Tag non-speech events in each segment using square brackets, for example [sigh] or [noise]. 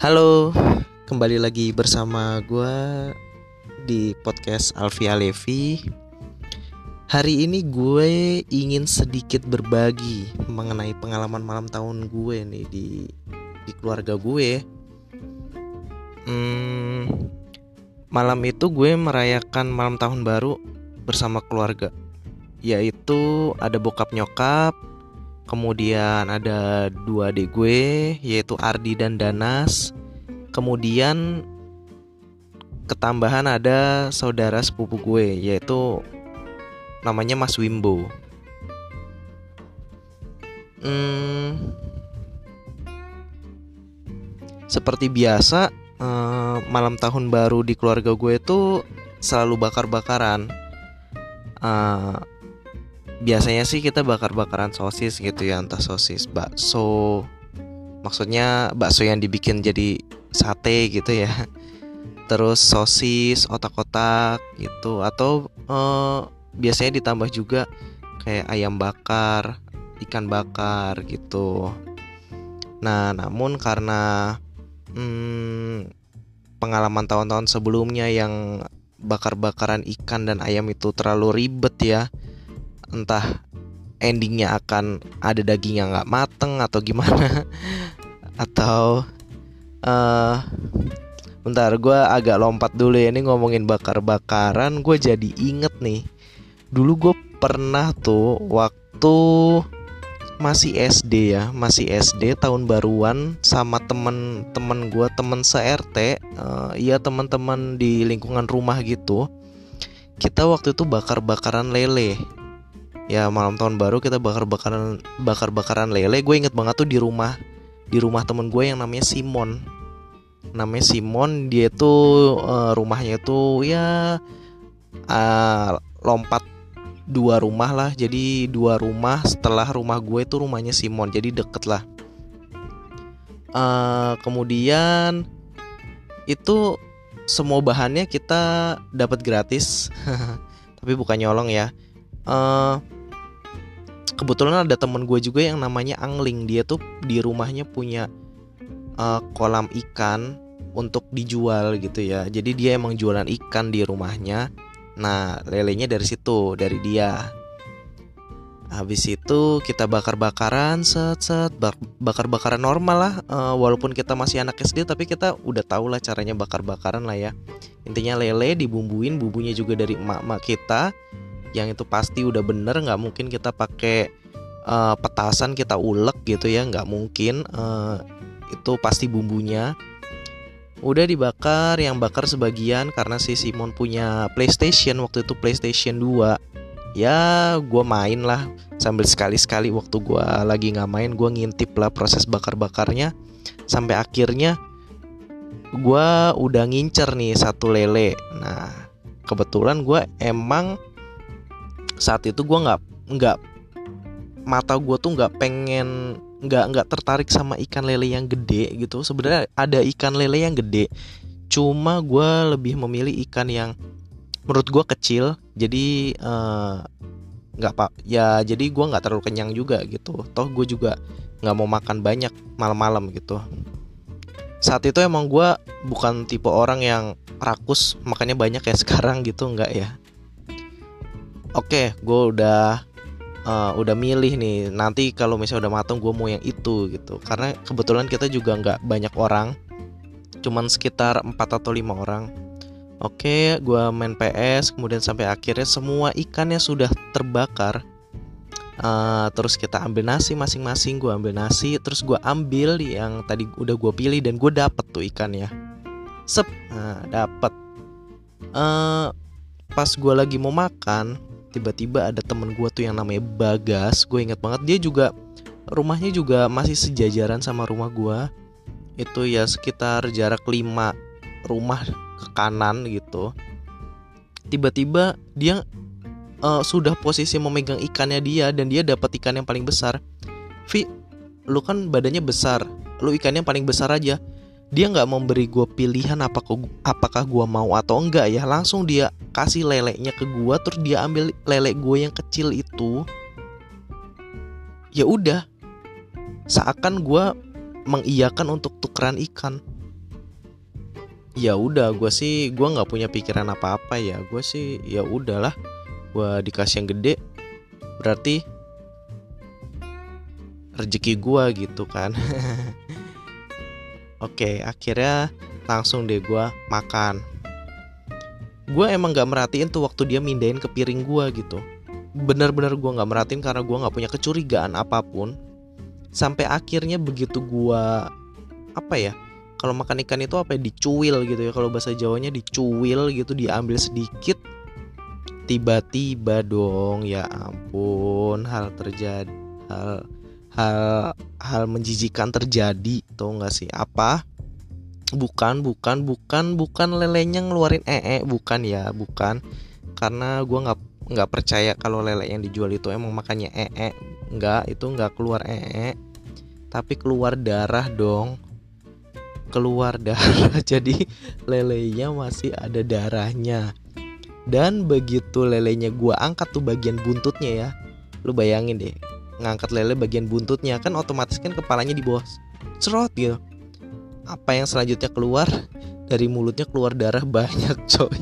Halo, kembali lagi bersama gue di podcast Alfia Levi. Hari ini gue ingin sedikit berbagi mengenai pengalaman malam tahun gue nih di di keluarga gue. Hmm, malam itu gue merayakan malam tahun baru bersama keluarga, yaitu ada bokap nyokap, kemudian ada dua adik gue yaitu Ardi dan Danas kemudian ketambahan ada saudara sepupu gue yaitu namanya Mas Wimbo. Hmm, seperti biasa eh, malam tahun baru di keluarga gue itu selalu bakar-bakaran. Eh, biasanya sih kita bakar-bakaran sosis gitu ya entah sosis bakso. Maksudnya bakso yang dibikin jadi sate gitu ya. Terus sosis otak-otak gitu. Atau eh, biasanya ditambah juga kayak ayam bakar ikan bakar gitu. Nah namun karena hmm, pengalaman tahun-tahun sebelumnya yang bakar-bakaran ikan dan ayam itu terlalu ribet ya entah endingnya akan ada daging yang nggak mateng atau gimana [laughs] atau uh, bentar gue agak lompat dulu ya. Ini ngomongin bakar-bakaran gue jadi inget nih. Dulu gue pernah tuh waktu masih SD ya masih SD tahun baruan sama temen-temen gue temen se-RT uh, iya teman-teman di lingkungan rumah gitu. Kita waktu itu bakar-bakaran lele. Ya malam tahun baru kita bakar bakaran bakar bakaran lele. Gue inget banget tuh di rumah di rumah temen gue yang namanya Simon. Namanya Simon dia tuh uh, rumahnya tuh ya uh, lompat dua rumah lah. Jadi dua rumah setelah rumah gue tuh rumahnya Simon jadi deket lah. Uh, kemudian itu semua bahannya kita dapat gratis. [laughs] Tapi bukan nyolong ya. Uh, kebetulan ada temen gue juga yang namanya Angling. Dia tuh di rumahnya punya uh, kolam ikan untuk dijual gitu ya. Jadi dia emang jualan ikan di rumahnya. Nah lelenya dari situ dari dia. Habis itu kita bakar-bakaran set set bakar-bakaran normal lah uh, walaupun kita masih anak SD tapi kita udah tau lah caranya bakar-bakaran lah ya. Intinya lele dibumbuin bumbunya juga dari emak-emak kita yang itu pasti udah bener nggak mungkin kita pakai uh, petasan kita ulek gitu ya nggak mungkin uh, itu pasti bumbunya udah dibakar yang bakar sebagian karena si Simon punya PlayStation waktu itu PlayStation 2 ya gue main lah sambil sekali-sekali waktu gue lagi nggak main gue ngintip lah proses bakar-bakarnya. Sampai akhirnya gue udah ngincer nih satu lele. Nah kebetulan gue emang saat itu gue nggak nggak mata gue tuh nggak pengen nggak nggak tertarik sama ikan lele yang gede gitu. Sebenarnya ada ikan lele yang gede cuma gue lebih memilih ikan yang menurut gue kecil jadi eh, nggak uh, pak ya jadi gue nggak terlalu kenyang juga gitu. Toh gue juga nggak mau makan banyak malam-malam gitu. Saat itu emang gue bukan tipe orang yang rakus makannya banyak ya [laughs] sekarang gitu nggak ya oke gue udah uh, udah milih nih. Nanti kalau misalnya udah matang gue mau yang itu gitu. Karena kebetulan kita juga nggak banyak orang. Cuman sekitar 4 atau lima orang. Oke gue main PS kemudian sampai akhirnya semua ikannya sudah terbakar uh, terus kita ambil nasi masing-masing gue ambil nasi terus gue ambil yang tadi udah gue pilih dan gue dapet tuh ikannya. Sep nah, dapet. Uh, pas gue lagi mau makan tiba-tiba ada temen gue tuh yang namanya Bagas gue inget banget dia juga rumahnya juga masih sejajaran sama rumah gue itu ya sekitar jarak 5 rumah ke kanan gitu. Tiba-tiba dia uh, sudah posisi memegang ikannya dia dan dia dapat ikan yang paling besar. Vi lu kan badannya besar lu ikannya paling besar aja dia nggak memberi gue pilihan apakah apakah gue mau atau enggak ya. Langsung dia kasih leleknya ke gue terus dia ambil lele gue yang kecil itu. Ya udah. Seakan gue mengiyakan untuk tukeran ikan. Ya udah gue sih gue nggak punya pikiran apa-apa ya. Gue sih ya udahlah. Gue dikasih yang gede berarti rezeki gue gitu kan [laughs] oke akhirnya langsung deh gue makan. Gue emang gak merhatiin tuh waktu dia mindahin ke piring gue gitu. Bener-bener gue nggak merhatiin karena gue nggak punya kecurigaan apa pun. Sampai akhirnya begitu gue apa ya kalau makan ikan itu apa ya dicuil gitu ya. Kalau bahasa Jawanya dicuil gitu diambil sedikit. Tiba-tiba dong ya ampun hal terjadi hal hal hal menjijikan terjadi tuh nggak sih? Apa? Bukan bukan bukan bukan lelenya ngeluarin ee bukan ya bukan. Karena gue nggak nggak percaya kalau lele yang dijual itu emang makannya ee. Nggak itu nggak keluar ee. Tapi keluar darah dong. Keluar darah [laughs] jadi lelenya masih ada darahnya. Dan begitu lelenya gue angkat tuh bagian buntutnya ya. Lu bayangin deh ngangkat lele bagian buntutnya kan otomatis kan kepalanya di bawah cerot gitu. Apa yang selanjutnya keluar dari mulutnya keluar darah banyak [laughs] coy.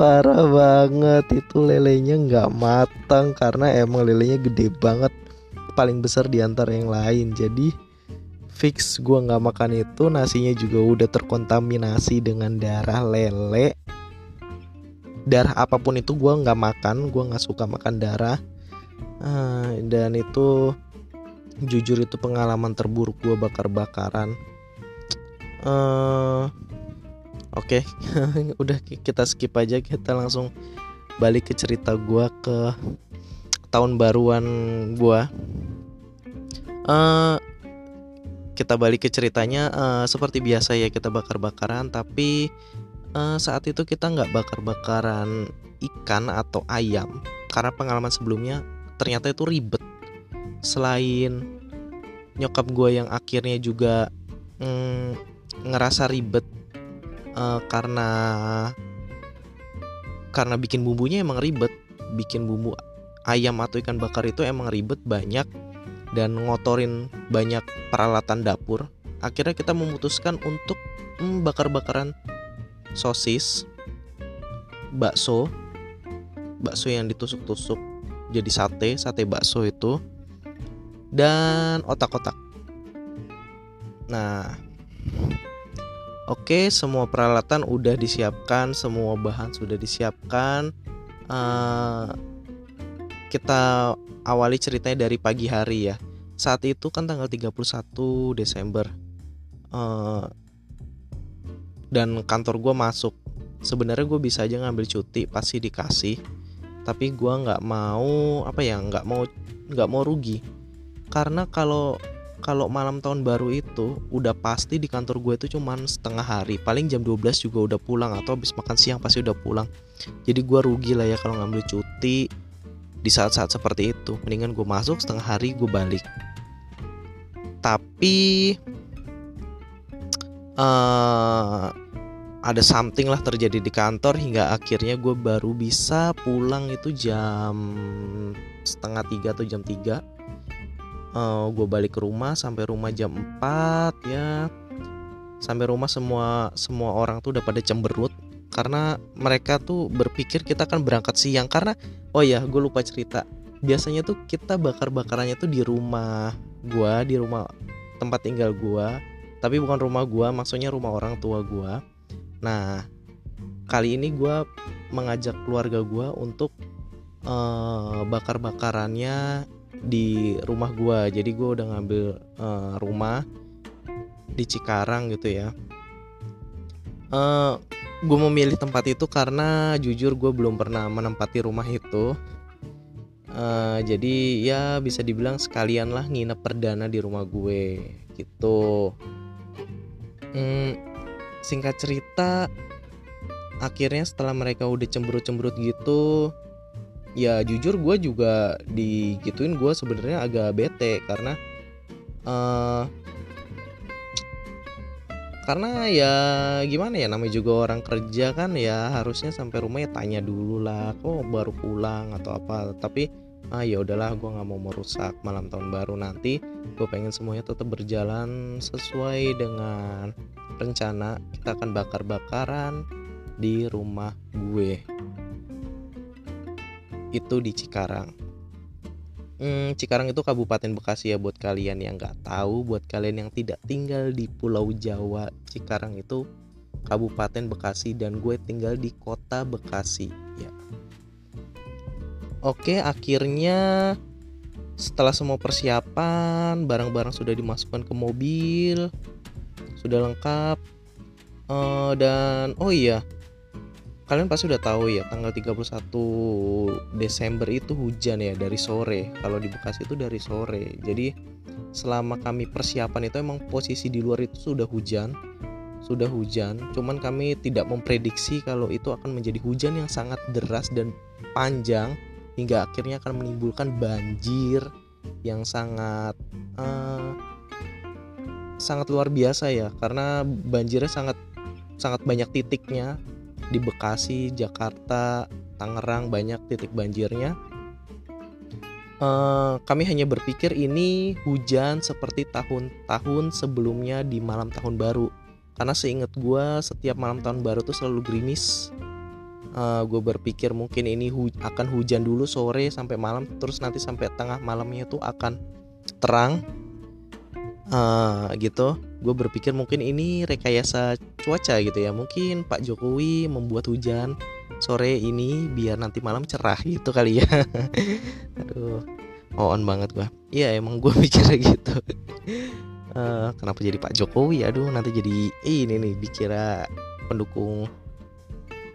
Parah banget itu lelenya nggak matang karena emang lelenya gede banget paling besar di antara yang lain. Jadi fix gue nggak makan itu nasinya juga udah terkontaminasi dengan darah lele. Darah apa pun itu gue nggak makan gue nggak suka makan darah uh, dan itu jujur itu pengalaman terburuk gue bakar-bakaran uh, oke okay. [laughs] udah kita skip aja kita langsung balik ke cerita gue ke tahun baruan gue uh, kita balik ke ceritanya uh, seperti biasa ya kita bakar-bakaran tapi uh, saat itu kita nggak bakar-bakaran ikan atau ayam karena pengalaman sebelumnya ternyata itu ribet. Selain nyokap gue yang akhirnya juga mm, ngerasa ribet uh, karena karena bikin bumbunya emang ribet. Bikin bumbu ayam atau ikan bakar itu emang ribet banyak dan ngotorin banyak peralatan dapur. Akhirnya kita memutuskan untuk mm, bakar-bakaran sosis bakso bakso yang ditusuk-tusuk jadi sate sate bakso itu dan otak-otak. Nah oke semua peralatan udah disiapkan semua bahan sudah disiapkan. Uh, kita awali ceritanya dari pagi hari ya. Saat itu kan tanggal 31 Desember. Uh, dan kantor gue masuk. Sebenarnya gue bisa aja ngambil cuti pasti dikasih tapi gue nggak mau apa ya nggak mau nggak mau rugi. Karena kalau kalau malam tahun baru itu udah pasti di kantor gue itu cuman setengah hari. Paling jam 12 juga udah pulang atau habis makan siang pasti udah pulang. Jadi gue rugi lah ya kalau ngambil cuti di saat-saat seperti itu. Mendingan gue masuk setengah hari gue balik. Tapi uh, ada something lah terjadi di kantor hingga akhirnya gue baru bisa pulang itu jam setengah tiga atau jam tiga. Uh, gue balik ke rumah sampai rumah jam 4 ya. Sampai rumah semua semua orang tuh udah pada cemberut karena mereka tuh berpikir kita akan berangkat siang karena oh ya gue lupa cerita. Biasanya tuh kita bakar bakarannya tuh di rumah gue di rumah tempat tinggal gue tapi bukan rumah gue maksudnya rumah orang tua gue Nah, kali ini gue mengajak keluarga gue untuk uh, bakar-bakarannya di rumah gue. Jadi gue udah ngambil uh, rumah di Cikarang gitu ya. Uh, eh, gue memilih tempat itu karena jujur gue belum pernah menempati rumah itu. Uh, jadi ya bisa dibilang sekalian lah nginep perdana di rumah gue gitu. Hmm, singkat cerita akhirnya setelah mereka udah cemberut-cemberut gitu ya jujur gue juga digituin gue sebenarnya agak bete karena uh, karena ya gimana ya namanya juga orang kerja kan ya harusnya sampai rumah ya tanya dulu lah kok baru pulang atau apa. Tapi ah ya udahlah gue nggak mau merusak malam tahun baru nanti. Gue pengen semuanya tetap berjalan sesuai dengan rencana kita akan bakar-bakaran di rumah gue. Itu di Cikarang. Hmm, Cikarang itu Kabupaten Bekasi ya buat kalian yang nggak tahu buat kalian yang tidak tinggal di Pulau Jawa Cikarang itu Kabupaten Bekasi dan gue tinggal di kota Bekasi ya. Oke, akhirnya setelah semua persiapan, barang-barang sudah dimasukkan ke mobil, sudah lengkap. Uh, dan oh iya, kalian pasti udah tahu ya, tanggal 31 Desember itu hujan ya dari sore. Kalau di Bekasi itu dari sore. Jadi selama kami persiapan itu emang posisi di luar itu sudah hujan. Sudah hujan, cuman kami tidak memprediksi kalau itu akan menjadi hujan yang sangat deras dan panjang hingga akhirnya akan menimbulkan banjir yang sangat uh, sangat luar biasa ya karena banjirnya sangat sangat banyak titiknya. Di Bekasi, Jakarta, Tangerang banyak titik banjirnya. Uh, kami hanya berpikir ini hujan seperti tahun-tahun sebelumnya di malam tahun baru. Karena seingat gue setiap malam tahun baru tuh selalu gerimis. Uh, eh, gue berpikir mungkin ini hu akan hujan dulu sore sampai malam terus nanti sampai tengah malamnya tuh akan terang uh, gitu. Gue berpikir mungkin ini rekayasa cuaca gitu ya. Mungkin Pak Jokowi membuat hujan sore ini biar nanti malam cerah gitu kali ya. [laughs] Aduh on banget gue iya emang gue [laughs] mikirnya gitu. Uh, kenapa jadi Pak Jokowi? Aduh nanti jadi ini nih dikira pendukung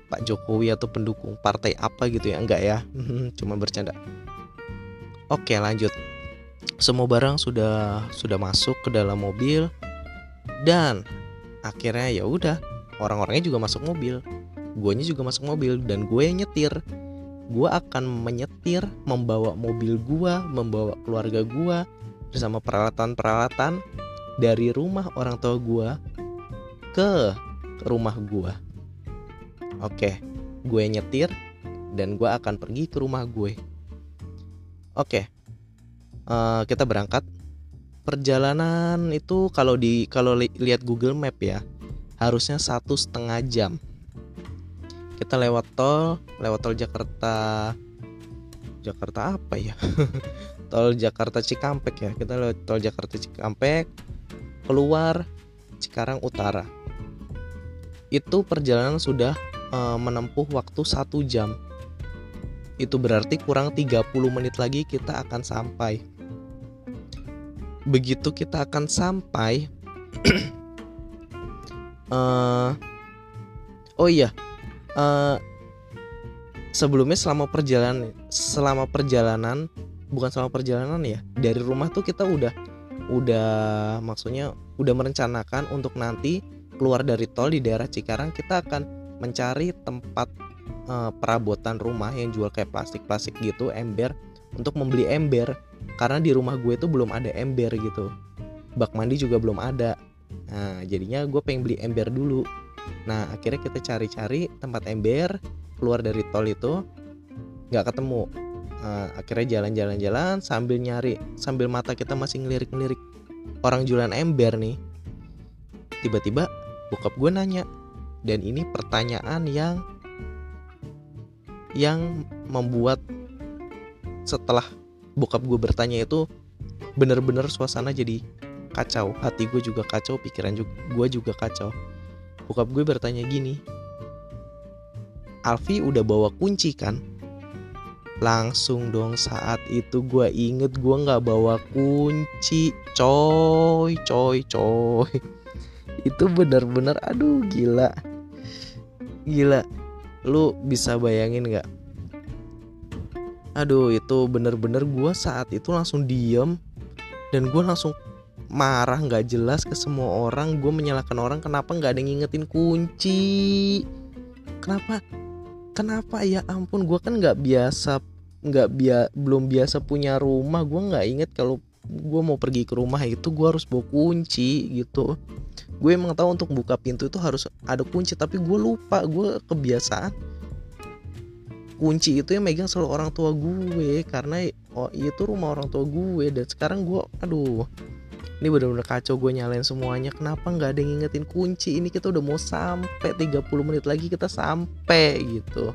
Pak Jokowi atau pendukung partai apa gitu ya? Enggak ya. [laughs] Cuma bercanda. Oke lanjut semua barang sudah sudah masuk ke dalam mobil dan akhirnya ya udah orang-orangnya juga masuk mobil guanya juga masuk mobil dan gue yang nyetir gue akan menyetir membawa mobil gue membawa keluarga gue bersama peralatan-peralatan dari rumah orang tua gue ke rumah gue Oke, gue nyetir dan gue akan pergi ke rumah gue. Oke, uh, kita berangkat. Perjalanan itu kalau di kalau li, lihat Google Map ya harusnya satu setengah jam. Kita lewat tol, lewat tol Jakarta. Jakarta apa ya? [laughs] tol Jakarta Cikampek ya. Kita lewat tol Jakarta Cikampek, keluar Cikarang Utara. Itu perjalanan sudah uh, menempuh waktu satu jam itu berarti kurang 30 menit lagi kita akan sampai begitu kita akan sampai uh, [clears throat] oh iya uh, sebelumnya selama perjalanan selama perjalanan bukan selama perjalanan ya dari rumah tuh kita udah udah maksudnya udah merencanakan untuk nanti keluar dari tol di daerah Cikarang kita akan mencari tempat uh, perabotan rumah yang jual kayak plastik-plastik gitu, ember untuk membeli ember karena di rumah gue itu belum ada ember gitu. Bak mandi juga belum ada. Nah, jadinya gue pengen beli ember dulu. Nah, akhirnya kita cari-cari tempat ember keluar dari tol itu nggak ketemu. Nah, akhirnya jalan-jalan-jalan sambil nyari sambil mata kita masih ngelirik-ngelirik orang jualan ember nih. Tiba-tiba bokap gue nanya, dan ini pertanyaan yang yang membuat setelah bokap gue bertanya itu bener-bener suasana jadi kacau. Hati gue juga kacau pikiran juga, gue juga kacau. Bokap gue bertanya gini Alfi udah bawa kunci kan? Langsung dong saat itu gue inget gue nggak bawa kunci. Coy coy coy. [laughs] Itu bener-bener aduh gila. Gila. Lu bisa bayangin nggak aduh itu bener-bener gue saat itu langsung diem. Dan gue langsung marah nggak jelas ke semua orang. Gue menyalahkan orang kenapa nggak ada yang ngingetin kunci? Kenapa? Kenapa? Ya ampun gue kan nggak biasa nggak bia belum biasa punya rumah. Gue nggak inget kalau gue mau pergi ke rumah itu gue harus bawa kunci gitu. Gue emang tahu untuk buka pintu itu harus ada kunci tapi gue lupa. Gue kebiasaan kunci itu yang megang selalu orang tua gue karena oh itu rumah orang tua gue. Dan sekarang gue aduh ini bener-bener kacau gue nyalain semuanya. Kenapa nggak ada yang ngingetin kunci? Ini kita udah mau sampai 30 menit lagi kita sampai gitu.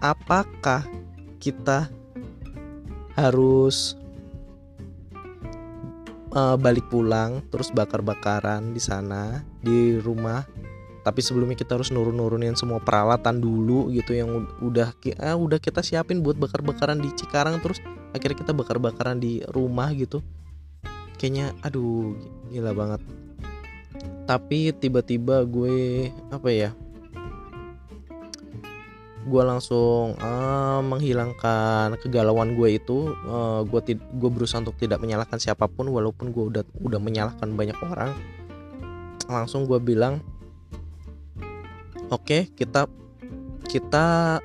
Apakah kita harus uh, balik pulang terus bakar-bakaran di sana di rumah tapi sebelumnya kita harus nurun-nurunin semua peralatan dulu gitu yang udah ah, udah kita siapin buat bakar-bakaran di Cikarang terus akhirnya kita bakar-bakaran di rumah gitu. Kayaknya aduh gila banget. Tapi tiba-tiba gue apa ya gue langsung uh, menghilangkan kegalauan gue itu uh, gue gue berusaha untuk tidak menyalahkan siapa pun walaupun gue udah udah menyalahkan banyak orang. Langsung gue bilang oke kita kita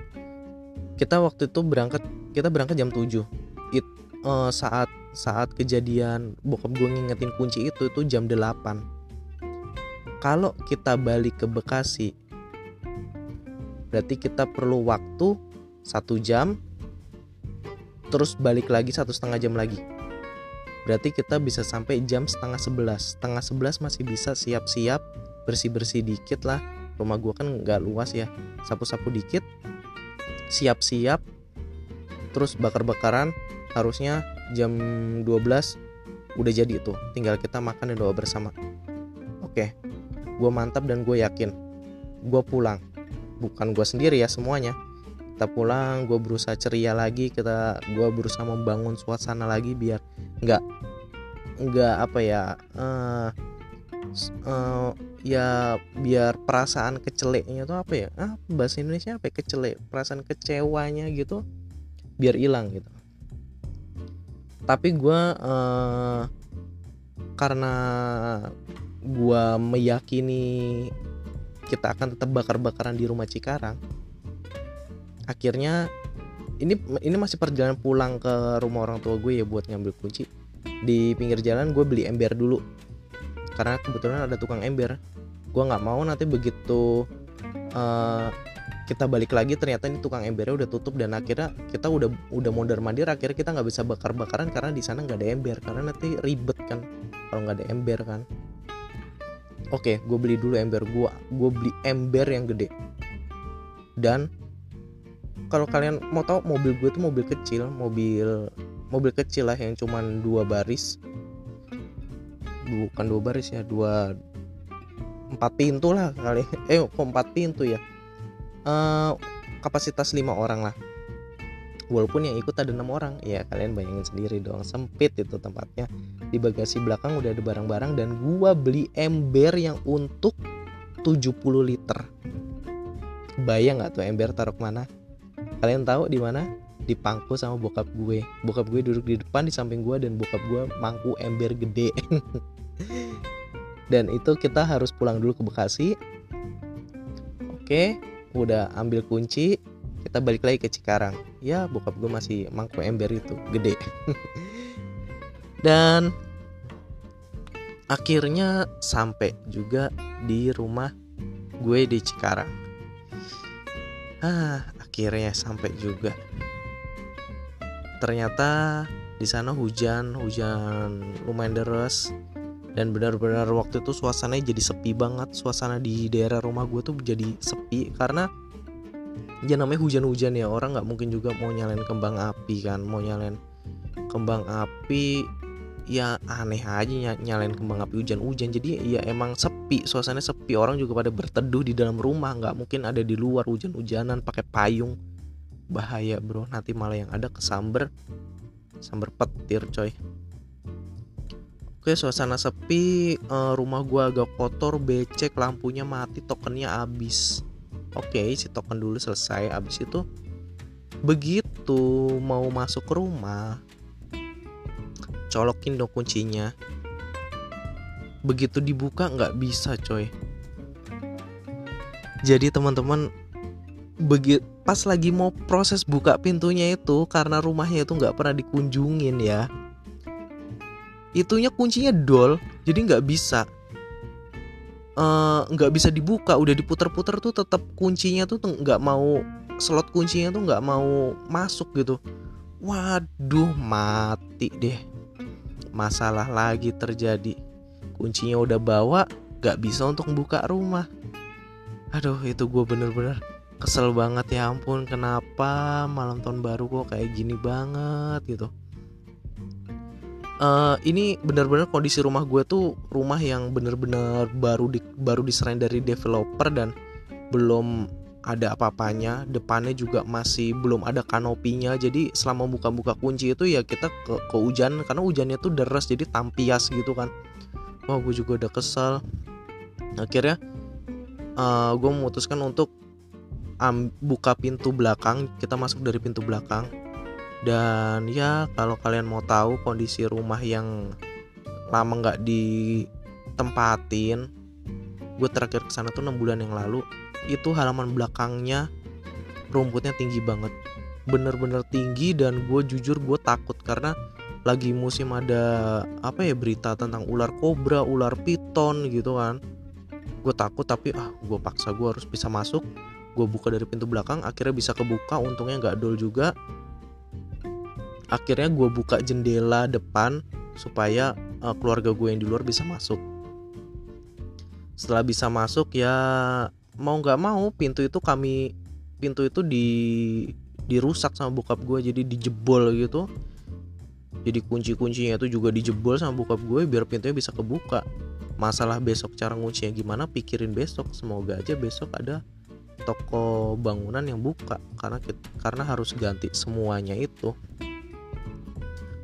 kita waktu itu berangkat kita berangkat jam 7 It, uh, saat saat kejadian bokap gue ngingetin kunci itu itu jam 8 kalau kita balik ke Bekasi berarti kita perlu waktu satu jam terus balik lagi satu setengah jam lagi. Berarti kita bisa sampai jam setengah sebelas. Setengah sebelas masih bisa siap-siap bersih-bersih dikit lah rumah gue kan nggak luas ya. Sapu-sapu dikit siap-siap terus bakar-bakaran harusnya jam 12 udah jadi itu tinggal kita makan dan doa bersama. Oke gue mantap dan gue yakin. Gue pulang. Bukan gue sendiri ya semuanya. Kita pulang gue berusaha ceria lagi kita gue berusaha membangun suasana lagi biar nggak nggak apa ya uh, uh, ya biar perasaan keceleknya tuh apa ya? Ah bahasa Indonesia apa ya? Kecelek perasaan kecewanya gitu biar hilang gitu. Tapi gue uh, karena gue meyakini kita akan tetap bakar-bakaran di rumah Cikarang akhirnya ini ini masih perjalanan pulang ke rumah orang tua gue ya buat ngambil kunci. Di pinggir jalan gue beli ember dulu karena kebetulan ada tukang ember. Gue nggak mau nanti begitu uh, kita balik lagi ternyata ini tukang embernya udah tutup dan akhirnya kita udah udah mondar mandir akhirnya kita nggak bisa bakar bakaran karena di sana nggak ada ember karena nanti ribet kan kalau nggak ada ember kan. Oke gue beli dulu ember gue gue beli ember yang gede. Dan kalau kalian mau tahu mobil gue tuh mobil kecil mobil mobil kecil lah yang cuman dua baris bukan dua baris ya dua empat pintu lah kali. [laughs] Eh kok empat pintu ya? Uh, kapasitas lima orang lah. Walaupun yang ikut ada enam orang. Ya kalian bayangin sendiri dong sempit itu tempatnya. Di bagasi belakang udah ada barang-barang dan gua beli ember yang untuk 70 liter. Bayang nggak tuh ember taruh mana kalian tahu di mana? Di pangku sama bokap gue. Bokap gue duduk di depan di samping gue dan bokap gue mangku ember gede [laughs] dan itu kita harus pulang dulu ke Bekasi. Oke udah ambil kunci kita balik lagi ke Cikarang. Ya bokap gue masih mangku ember itu gede. [laughs] Dan akhirnya sampai juga di rumah gue di Cikarang. Ah akhirnya sampai juga. Ternyata di sana hujan hujan lumayan deras dan benar-benar waktu itu suasananya jadi sepi banget. Suasana di daerah rumah gue tuh jadi sepi karena ya namanya hujan-hujan ya. Orang nggak mungkin juga mau nyalain kembang api kan. Mau nyalain kembang api ya aneh aja nyalain kembang api hujan-hujan. Jadi ya emang sepi suasananya sepi. Orang juga pada berteduh di dalam rumah. Nggak mungkin ada di luar hujan-hujanan pakai payung. Bahaya bro. Nanti malah yang ada kesamber samber petir coy Oke suasana sepi uh, rumah gua agak kotor becek lampunya mati tokennya habis. Oke si token dulu selesai habis itu begitu mau masuk ke rumah colokin dong kuncinya. Begitu dibuka nggak bisa coy. Jadi teman-teman begitu pas lagi mau proses buka pintunya itu karena rumahnya itu nggak pernah dikunjungin ya itunya kuncinya dol jadi nggak bisa. Eh, nggak uh, bisa dibuka udah diputer-puter tuh tetap kuncinya tuh nggak mau slot kuncinya tuh nggak mau masuk gitu. Waduh mati deh. Masalah lagi terjadi. Kuncinya udah bawa nggak bisa untuk membuka rumah. Aduh itu gue bener-bener kesel banget. Ya ampun kenapa malam tahun baru kok kayak gini banget gitu uh, ini bener-bener kondisi rumah gue tuh rumah yang bener-bener baru di, baru diserahin dari developer dan belum ada apa-apanya. Depannya juga masih belum ada kanopinya. Jadi selama buka-buka kunci itu ya kita ke, ke hujan karena hujannya tuh deras jadi tampias gitu kan. Wah gue juga udah kesal akhirnya uh, gue memutuskan untuk buka pintu belakang. Kita masuk dari pintu belakang dan ya kalau kalian mau tahu kondisi rumah yang lama nggak ditempatin gue terakhir ke sana tuh 6 bulan yang lalu itu halaman belakangnya rumputnya tinggi banget. Bener-bener tinggi dan gue jujur gue takut karena lagi musim ada apa ya berita tentang ular kobra ular piton gitu kan. Gue takut tapi ah gue paksa gue harus bisa masuk. Gue buka dari pintu belakang akhirnya bisa kebuka untungnya nggak dol juga akhirnya gue buka jendela depan supaya uh, keluarga gue yang di luar bisa masuk. Setelah bisa masuk ya mau nggak mau pintu itu kami pintu itu di dirusak sama bokap gue jadi dijebol gitu. Jadi kunci-kuncinya itu juga dijebol sama bokap gue biar pintunya bisa kebuka. Masalah besok cara nguncinya gimana pikirin besok. Semoga aja besok ada toko bangunan yang buka karena kita, karena harus ganti semuanya itu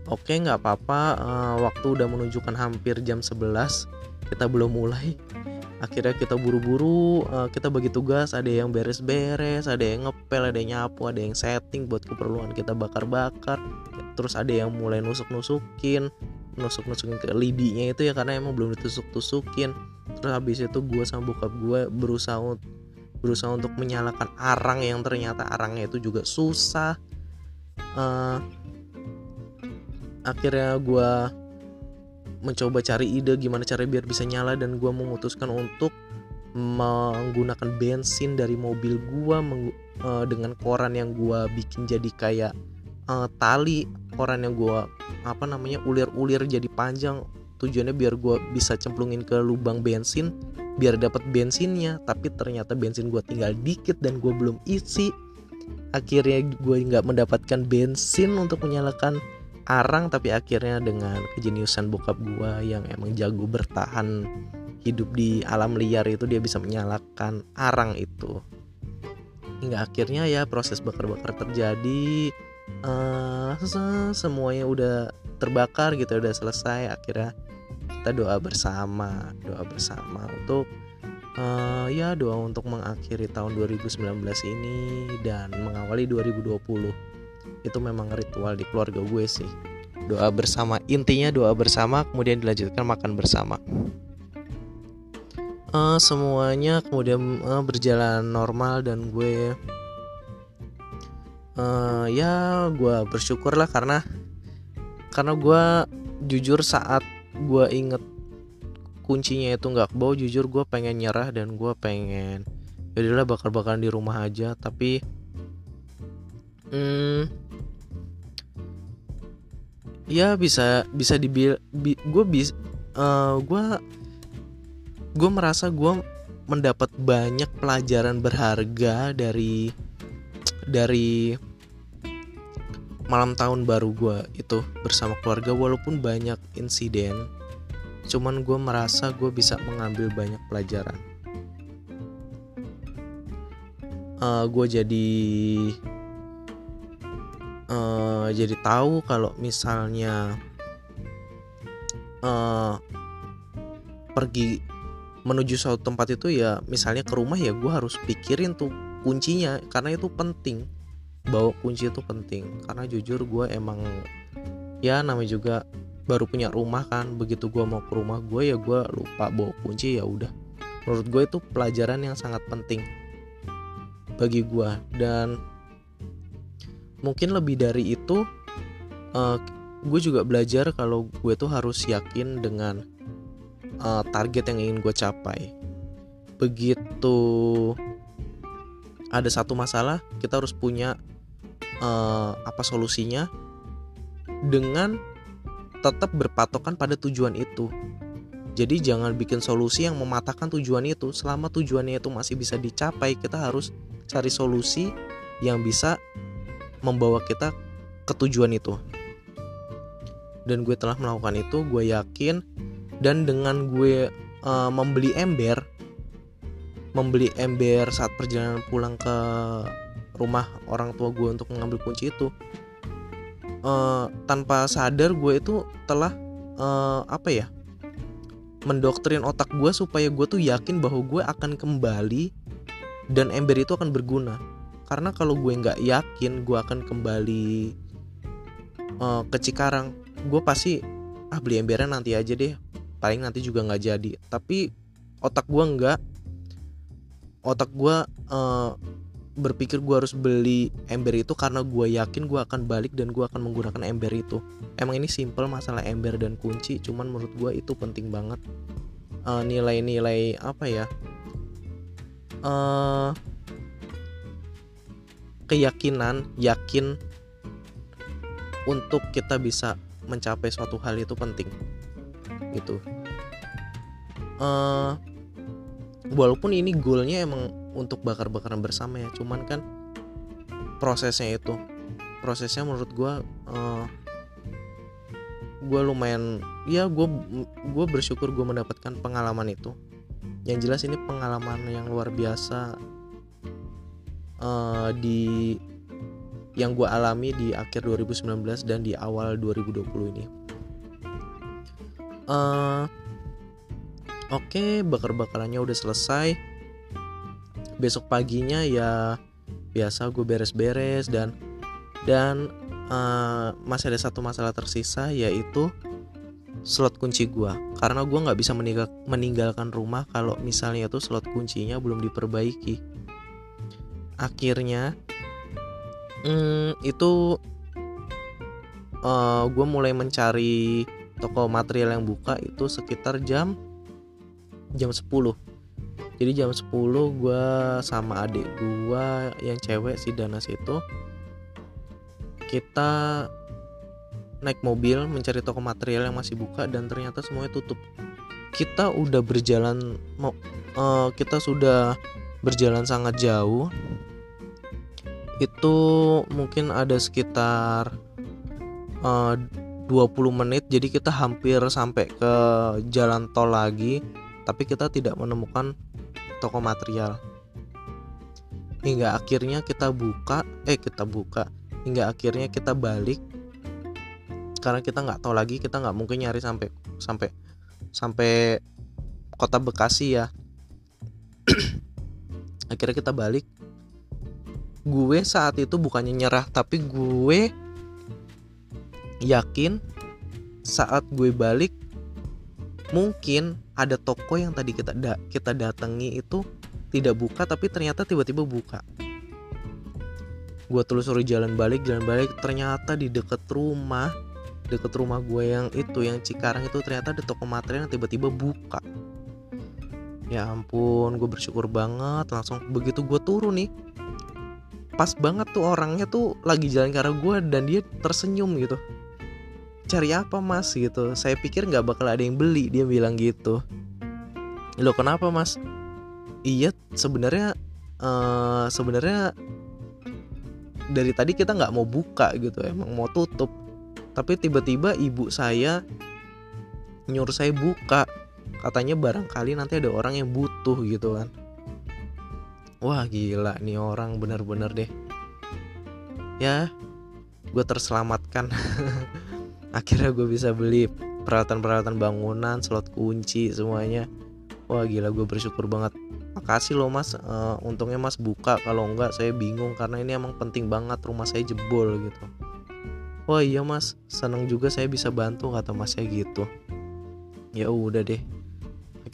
oke nggak apa-apa. Uh, waktu udah menunjukkan hampir jam 11 kita belum mulai. Akhirnya kita buru-buru uh, kita bagi tugas. Ada yang beres-beres ada yang ngepel ada yang nyapu ada yang setting buat keperluan kita bakar-bakar. Terus ada yang mulai nusuk-nusukin nusuk-nusukin ke lidinya itu ya karena emang belum ditusuk-tusukin. Terus habis itu gue sama bokap gue berusaha berusaha untuk menyalakan arang yang ternyata arangnya itu juga susah. Uh, akhirnya gue mencoba cari ide gimana cara biar bisa nyala dan gue memutuskan untuk menggunakan bensin dari mobil gue uh, dengan koran yang gue bikin jadi kayak uh, tali koran yang gue apa namanya ulir-ulir jadi panjang. Tujuannya biar gue bisa cemplungin ke lubang bensin biar dapat bensinnya. Tapi ternyata bensin gue tinggal dikit dan gue belum isi. Akhirnya gue nggak mendapatkan bensin untuk menyalakan arang tapi akhirnya dengan kejeniusan bokap gue yang emang jago bertahan hidup di alam liar itu dia bisa menyalakan arang itu. Hingga akhirnya ya proses bakar-bakar terjadi uh, semuanya udah terbakar gitu udah selesai. Akhirnya kita doa bersama doa bersama untuk uh, ya doa untuk mengakhiri tahun 2019 ini dan mengawali 2020 itu memang ritual di keluarga gue sih. Doa bersama intinya doa bersama kemudian dilanjutkan makan bersama. Uh, semuanya kemudian uh, berjalan normal dan gue uh, ya gue bersyukur lah karena karena gue jujur saat gue inget kuncinya itu nggak bawa jujur gue pengen nyerah dan gue pengen jadilah ya bakar-bakaran di rumah aja. Tapi hmm, ya bisa bisa dibil bi, gue bis uh, gue gue merasa gue mendapat banyak pelajaran berharga dari dari malam tahun baru gue itu bersama keluarga walaupun banyak insiden. Cuman gue merasa gue bisa mengambil banyak pelajaran. Uh, eh, gue jadi uh, jadi tahu kalau misalnya uh, pergi menuju suatu tempat itu ya misalnya ke rumah ya gue harus pikirin tuh kuncinya karena itu penting. Bawa kunci itu penting karena jujur gue emang ya namanya juga baru punya rumah kan begitu gue mau ke rumah gue ya gue lupa bawa kunci ya udah. Menurut gue itu pelajaran yang sangat penting bagi gue dan mungkin lebih dari itu uh, gue juga belajar kalau gue tuh harus yakin dengan uh, target yang ingin gue capai. Begitu ada satu masalah kita harus punya uh, apa solusinya dengan tetap berpatokan pada tujuan itu. Jadi jangan bikin solusi yang mematahkan tujuan itu. Selama tujuannya itu masih bisa dicapai kita harus cari solusi yang bisa membawa kita ke tujuan itu. Dan gue telah melakukan itu gue yakin dan dengan gue uh, membeli ember membeli ember saat perjalanan pulang ke rumah orang tua gue untuk mengambil kunci itu uh, tanpa sadar gue itu telah uh, apa ya mendoktrin otak gue supaya gue tuh yakin bahwa gue akan kembali dan ember itu akan berguna karena kalau gue nggak yakin gue akan kembali uh, ke Cikarang gue pasti ah beli embernya nanti aja deh. Paling nanti juga nggak jadi. Tapi otak gue nggak. Otak gue uh, berpikir gue harus beli ember itu karena gue yakin gue akan balik dan gue akan menggunakan ember itu. Emang ini simple masalah ember dan kunci cuman menurut gue itu penting banget. Eh, nilai-nilai apa ya? Uh, keyakinan yakin untuk kita bisa mencapai suatu hal itu penting. Gitu. Uh, walaupun ini goalnya emang untuk bakar-bakaran bersama ya cuman kan prosesnya itu prosesnya menurut gue uh, gue lumayan ya gue gue bersyukur gue mendapatkan pengalaman itu. Yang jelas ini pengalaman yang luar biasa uh, di yang gue alami di akhir 2019 dan di awal 2020 ini. Uh, oke okay, bakar-bakarannya udah selesai. Besok paginya ya biasa gue beres-beres dan dan uh, masih ada satu masalah tersisa yaitu slot kunci gue karena gue nggak bisa meninggal, meninggalkan rumah kalau misalnya itu slot kuncinya belum diperbaiki akhirnya hmm, itu uh, eh, gue mulai mencari toko material yang buka itu sekitar jam jam 10 jadi jam 10 gue sama adik gue yang cewek si Danas itu kita naik mobil mencari toko material yang masih buka dan ternyata semuanya tutup. Kita udah berjalan mau uh, kita sudah berjalan sangat jauh itu mungkin ada sekitar uh, 20 menit. Jadi kita hampir sampai ke jalan tol lagi tapi kita tidak menemukan toko material. Hingga akhirnya kita buka eh kita buka. Hingga akhirnya kita balik karena kita nggak tahu lagi kita nggak mungkin nyari sampai sampai sampai kota Bekasi ya [clears throat] akhirnya kita balik. Gue saat itu bukannya nyerah tapi gue yakin saat gue balik mungkin ada toko yang tadi kita da kita datangi itu tidak buka tapi ternyata tiba-tiba buka. Gue telusuri jalan balik jalan balik ternyata di deket rumah deket rumah gue yang itu yang Cikarang itu ternyata ada toko material yang tiba-tiba buka ya ampun gue bersyukur banget. Langsung begitu gue turun nih pas banget tuh orangnya tuh lagi jalan ke arah gue dan dia tersenyum gitu. Cari apa mas? gitu. Saya pikir nggak bakal ada yang beli dia bilang gitu. Lo kenapa mas? Iya sebenarnya uh, sebenarnya dari tadi kita nggak mau buka gitu emang mau tutup. Tapi tiba-tiba ibu saya nyuruh saya buka katanya barangkali nanti ada orang yang butuh gitu kan. Wah gila nih orang bener-bener deh. Ya gue terselamatkan. [laughs] Akhirnya gue bisa beli peralatan-peralatan bangunan slot kunci semuanya. Wah gila gue bersyukur banget. Makasih loh mas. Uh, untungnya mas buka. Kalau enggak saya bingung karena ini emang penting banget rumah saya jebol gitu. Wah iya mas. Seneng juga saya bisa bantu kata mas saya gitu. Ya udah deh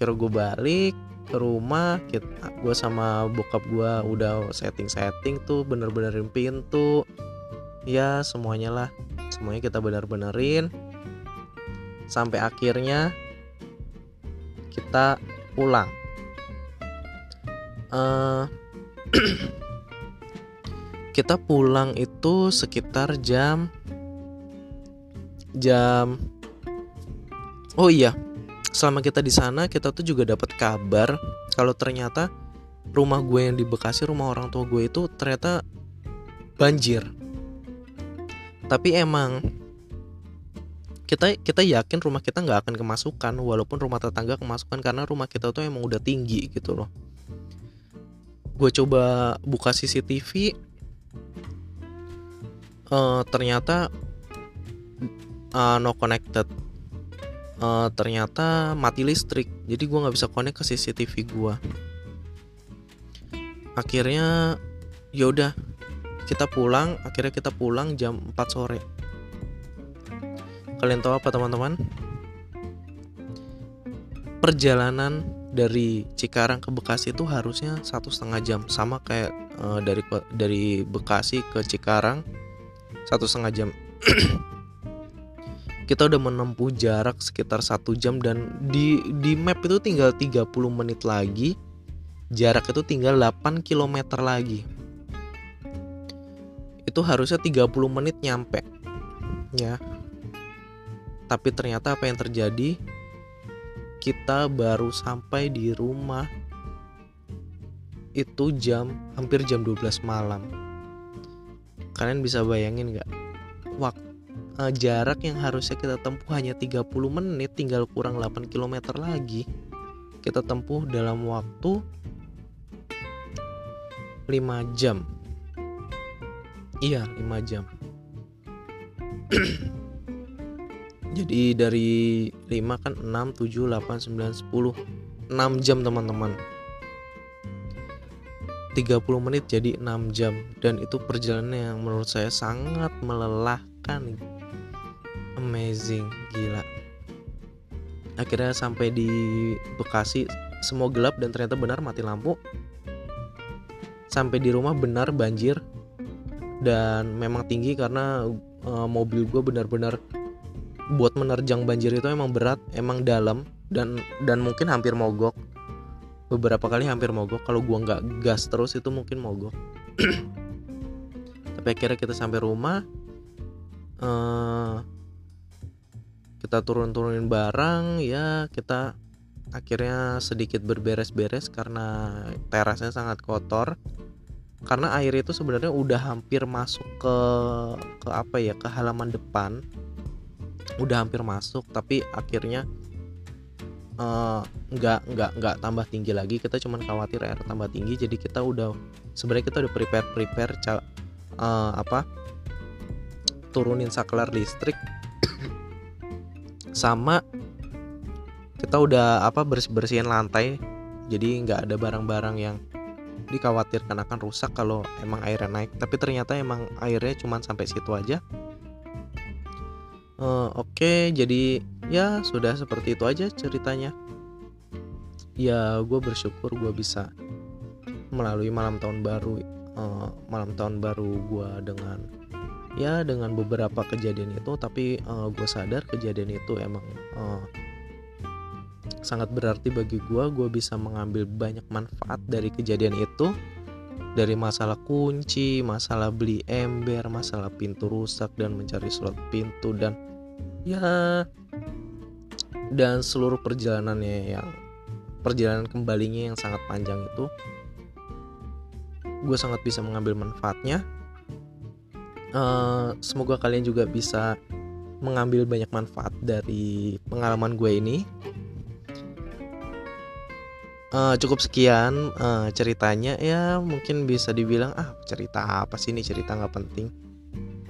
akhirnya gue balik ke rumah kita gue sama bokap gue udah setting setting tuh bener-benerin pintu. Ya semuanya lah. Semuanya kita benar-benarin sampai akhirnya kita pulang. Uh, [clears throat] kita pulang itu sekitar jam jam oh iya selama kita di sana kita tuh juga dapat kabar kalau ternyata rumah gue yang di Bekasi rumah orang tua gue itu ternyata banjir. Tapi emang kita kita yakin rumah kita nggak akan kemasukan walaupun rumah tetangga kemasukan karena rumah kita tuh emang udah tinggi gitu loh. Gue coba buka CCTV uh, ternyata uh, no connected uh, ternyata mati listrik. Jadi gue nggak bisa connect ke CCTV gue akhirnya ya udah kita pulang. Akhirnya kita pulang jam 4 sore. Kalian tahu apa teman-teman? Perjalanan dari Cikarang ke Bekasi itu harusnya satu setengah jam. Sama kayak uh, dari dari Bekasi ke Cikarang satu setengah jam [clears throat] kita udah menempuh jarak sekitar satu jam dan di di map itu tinggal 30 menit lagi jarak itu tinggal 8 km lagi. Itu harusnya 30 menit nyampe ya. Tapi ternyata apa yang terjadi? Kita baru sampai di rumah itu jam hampir jam 12 malam. Kalian bisa bayangin nggak? Waktu uh, jarak yang harusnya kita tempuh hanya 30 menit tinggal kurang 8 km lagi. Kita tempuh dalam waktu 5 jam. Iya 5 jam. [clears throat] Jadi dari 5 kan 6 7 8 9 10 6 jam teman-teman. 30 menit jadi 6 jam. Dan itu perjalanan yang menurut saya sangat melelahkan amazing gila. Akhirnya sampai di Bekasi semua gelap dan ternyata benar mati lampu. Sampai di rumah benar banjir. Dan memang tinggi karena uh, mobil gue benar-benar buat menerjang banjir itu emang berat emang dalam dan dan mungkin hampir mogok. Beberapa kali hampir mogok. Kalau gua nggak gas terus itu mungkin mogok. [clears throat] Tapi akhirnya kita sampai rumah uh, kita turun-turunin barang ya kita akhirnya sedikit berberes-beres karena terasnya sangat kotor. Karena air itu sebenarnya udah hampir masuk ke ke apa ya ke halaman depan. Udah hampir masuk tapi akhirnya uh, nggak nggak nggak tambah tinggi lagi. Kita cuman khawatir air tambah tinggi jadi kita udah sebenarnya kita udah prepare prepare uh, apa turunin saklar listrik sama kita udah apa bersih bersihin lantai jadi nggak ada barang-barang yang dikhawatirkan akan rusak kalau emang airnya naik. Tapi ternyata emang airnya cuma sampai situ aja. Uh, oke okay, jadi ya sudah seperti itu aja ceritanya. Ya gue bersyukur gue bisa melalui malam tahun baru uh, malam tahun baru gue dengan ya dengan beberapa kejadian itu tapi uh, eh, gue sadar kejadian itu emang uh, sangat berarti bagi gue gue bisa mengambil banyak manfaat dari kejadian itu. Dari masalah kunci masalah beli ember masalah pintu rusak dan mencari slot pintu dan ya dan seluruh perjalanannya yang perjalanan kembalinya yang sangat panjang itu gue sangat bisa mengambil manfaatnya uh, semoga kalian juga bisa mengambil banyak manfaat dari pengalaman gue ini. Uh, cukup sekian uh, ceritanya. Ya mungkin bisa dibilang ah cerita apa sih ini? Cerita nggak penting.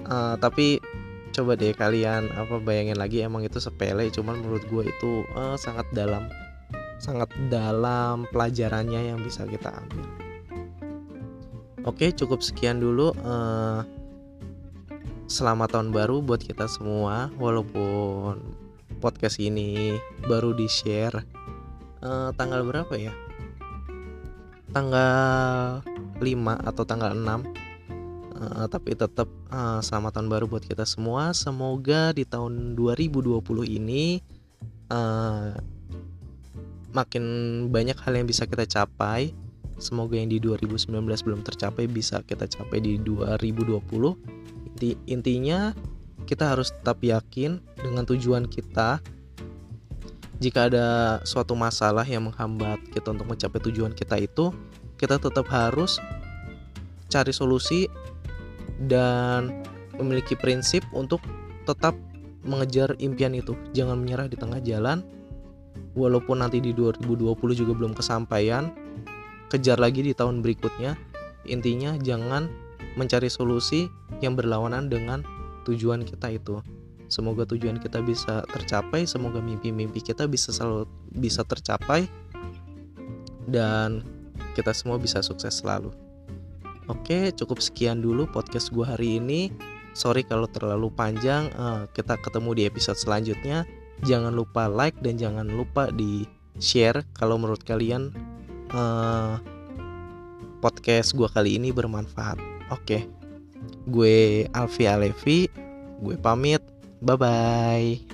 Uh, tapi coba deh kalian apa bayangin lagi emang itu sepele cuman menurut gue itu uh, sangat dalam sangat dalam pelajarannya yang bisa kita ambil. Oke cukup sekian dulu. Uh, selamat tahun baru buat kita semua walaupun podcast ini baru di share uh, tanggal berapa ya? Tanggal 5 atau tanggal 6 uh, eh, tapi tetap uh, selamat tahun baru buat kita semua. Semoga di tahun 2020 ini makin banyak hal yang bisa kita capai. Semoga yang di 2019 belum tercapai bisa kita capai di 2020 Inti, intinya kita harus tetap yakin dengan tujuan kita. Jika ada suatu masalah yang menghambat kita untuk mencapai tujuan kita itu kita tetap harus cari solusi dan memiliki prinsip untuk tetap mengejar impian itu. Jangan menyerah di tengah jalan. Walaupun nanti di 2020 juga belum kesampaian kejar lagi di tahun berikutnya. Intinya jangan mencari solusi yang berlawanan dengan tujuan kita itu. Semoga tujuan kita bisa tercapai semoga mimpi-mimpi kita bisa selalu bisa tercapai dan kita semua bisa sukses selalu. Oke cukup sekian dulu podcast gue hari ini. Sorry kalau terlalu panjang uh, kita ketemu di episode selanjutnya. Jangan lupa like dan jangan lupa di share kalau menurut kalian uh, podcast gue kali ini bermanfaat oke. Gue Alfi Alevi. Gue pamit. Bye bye.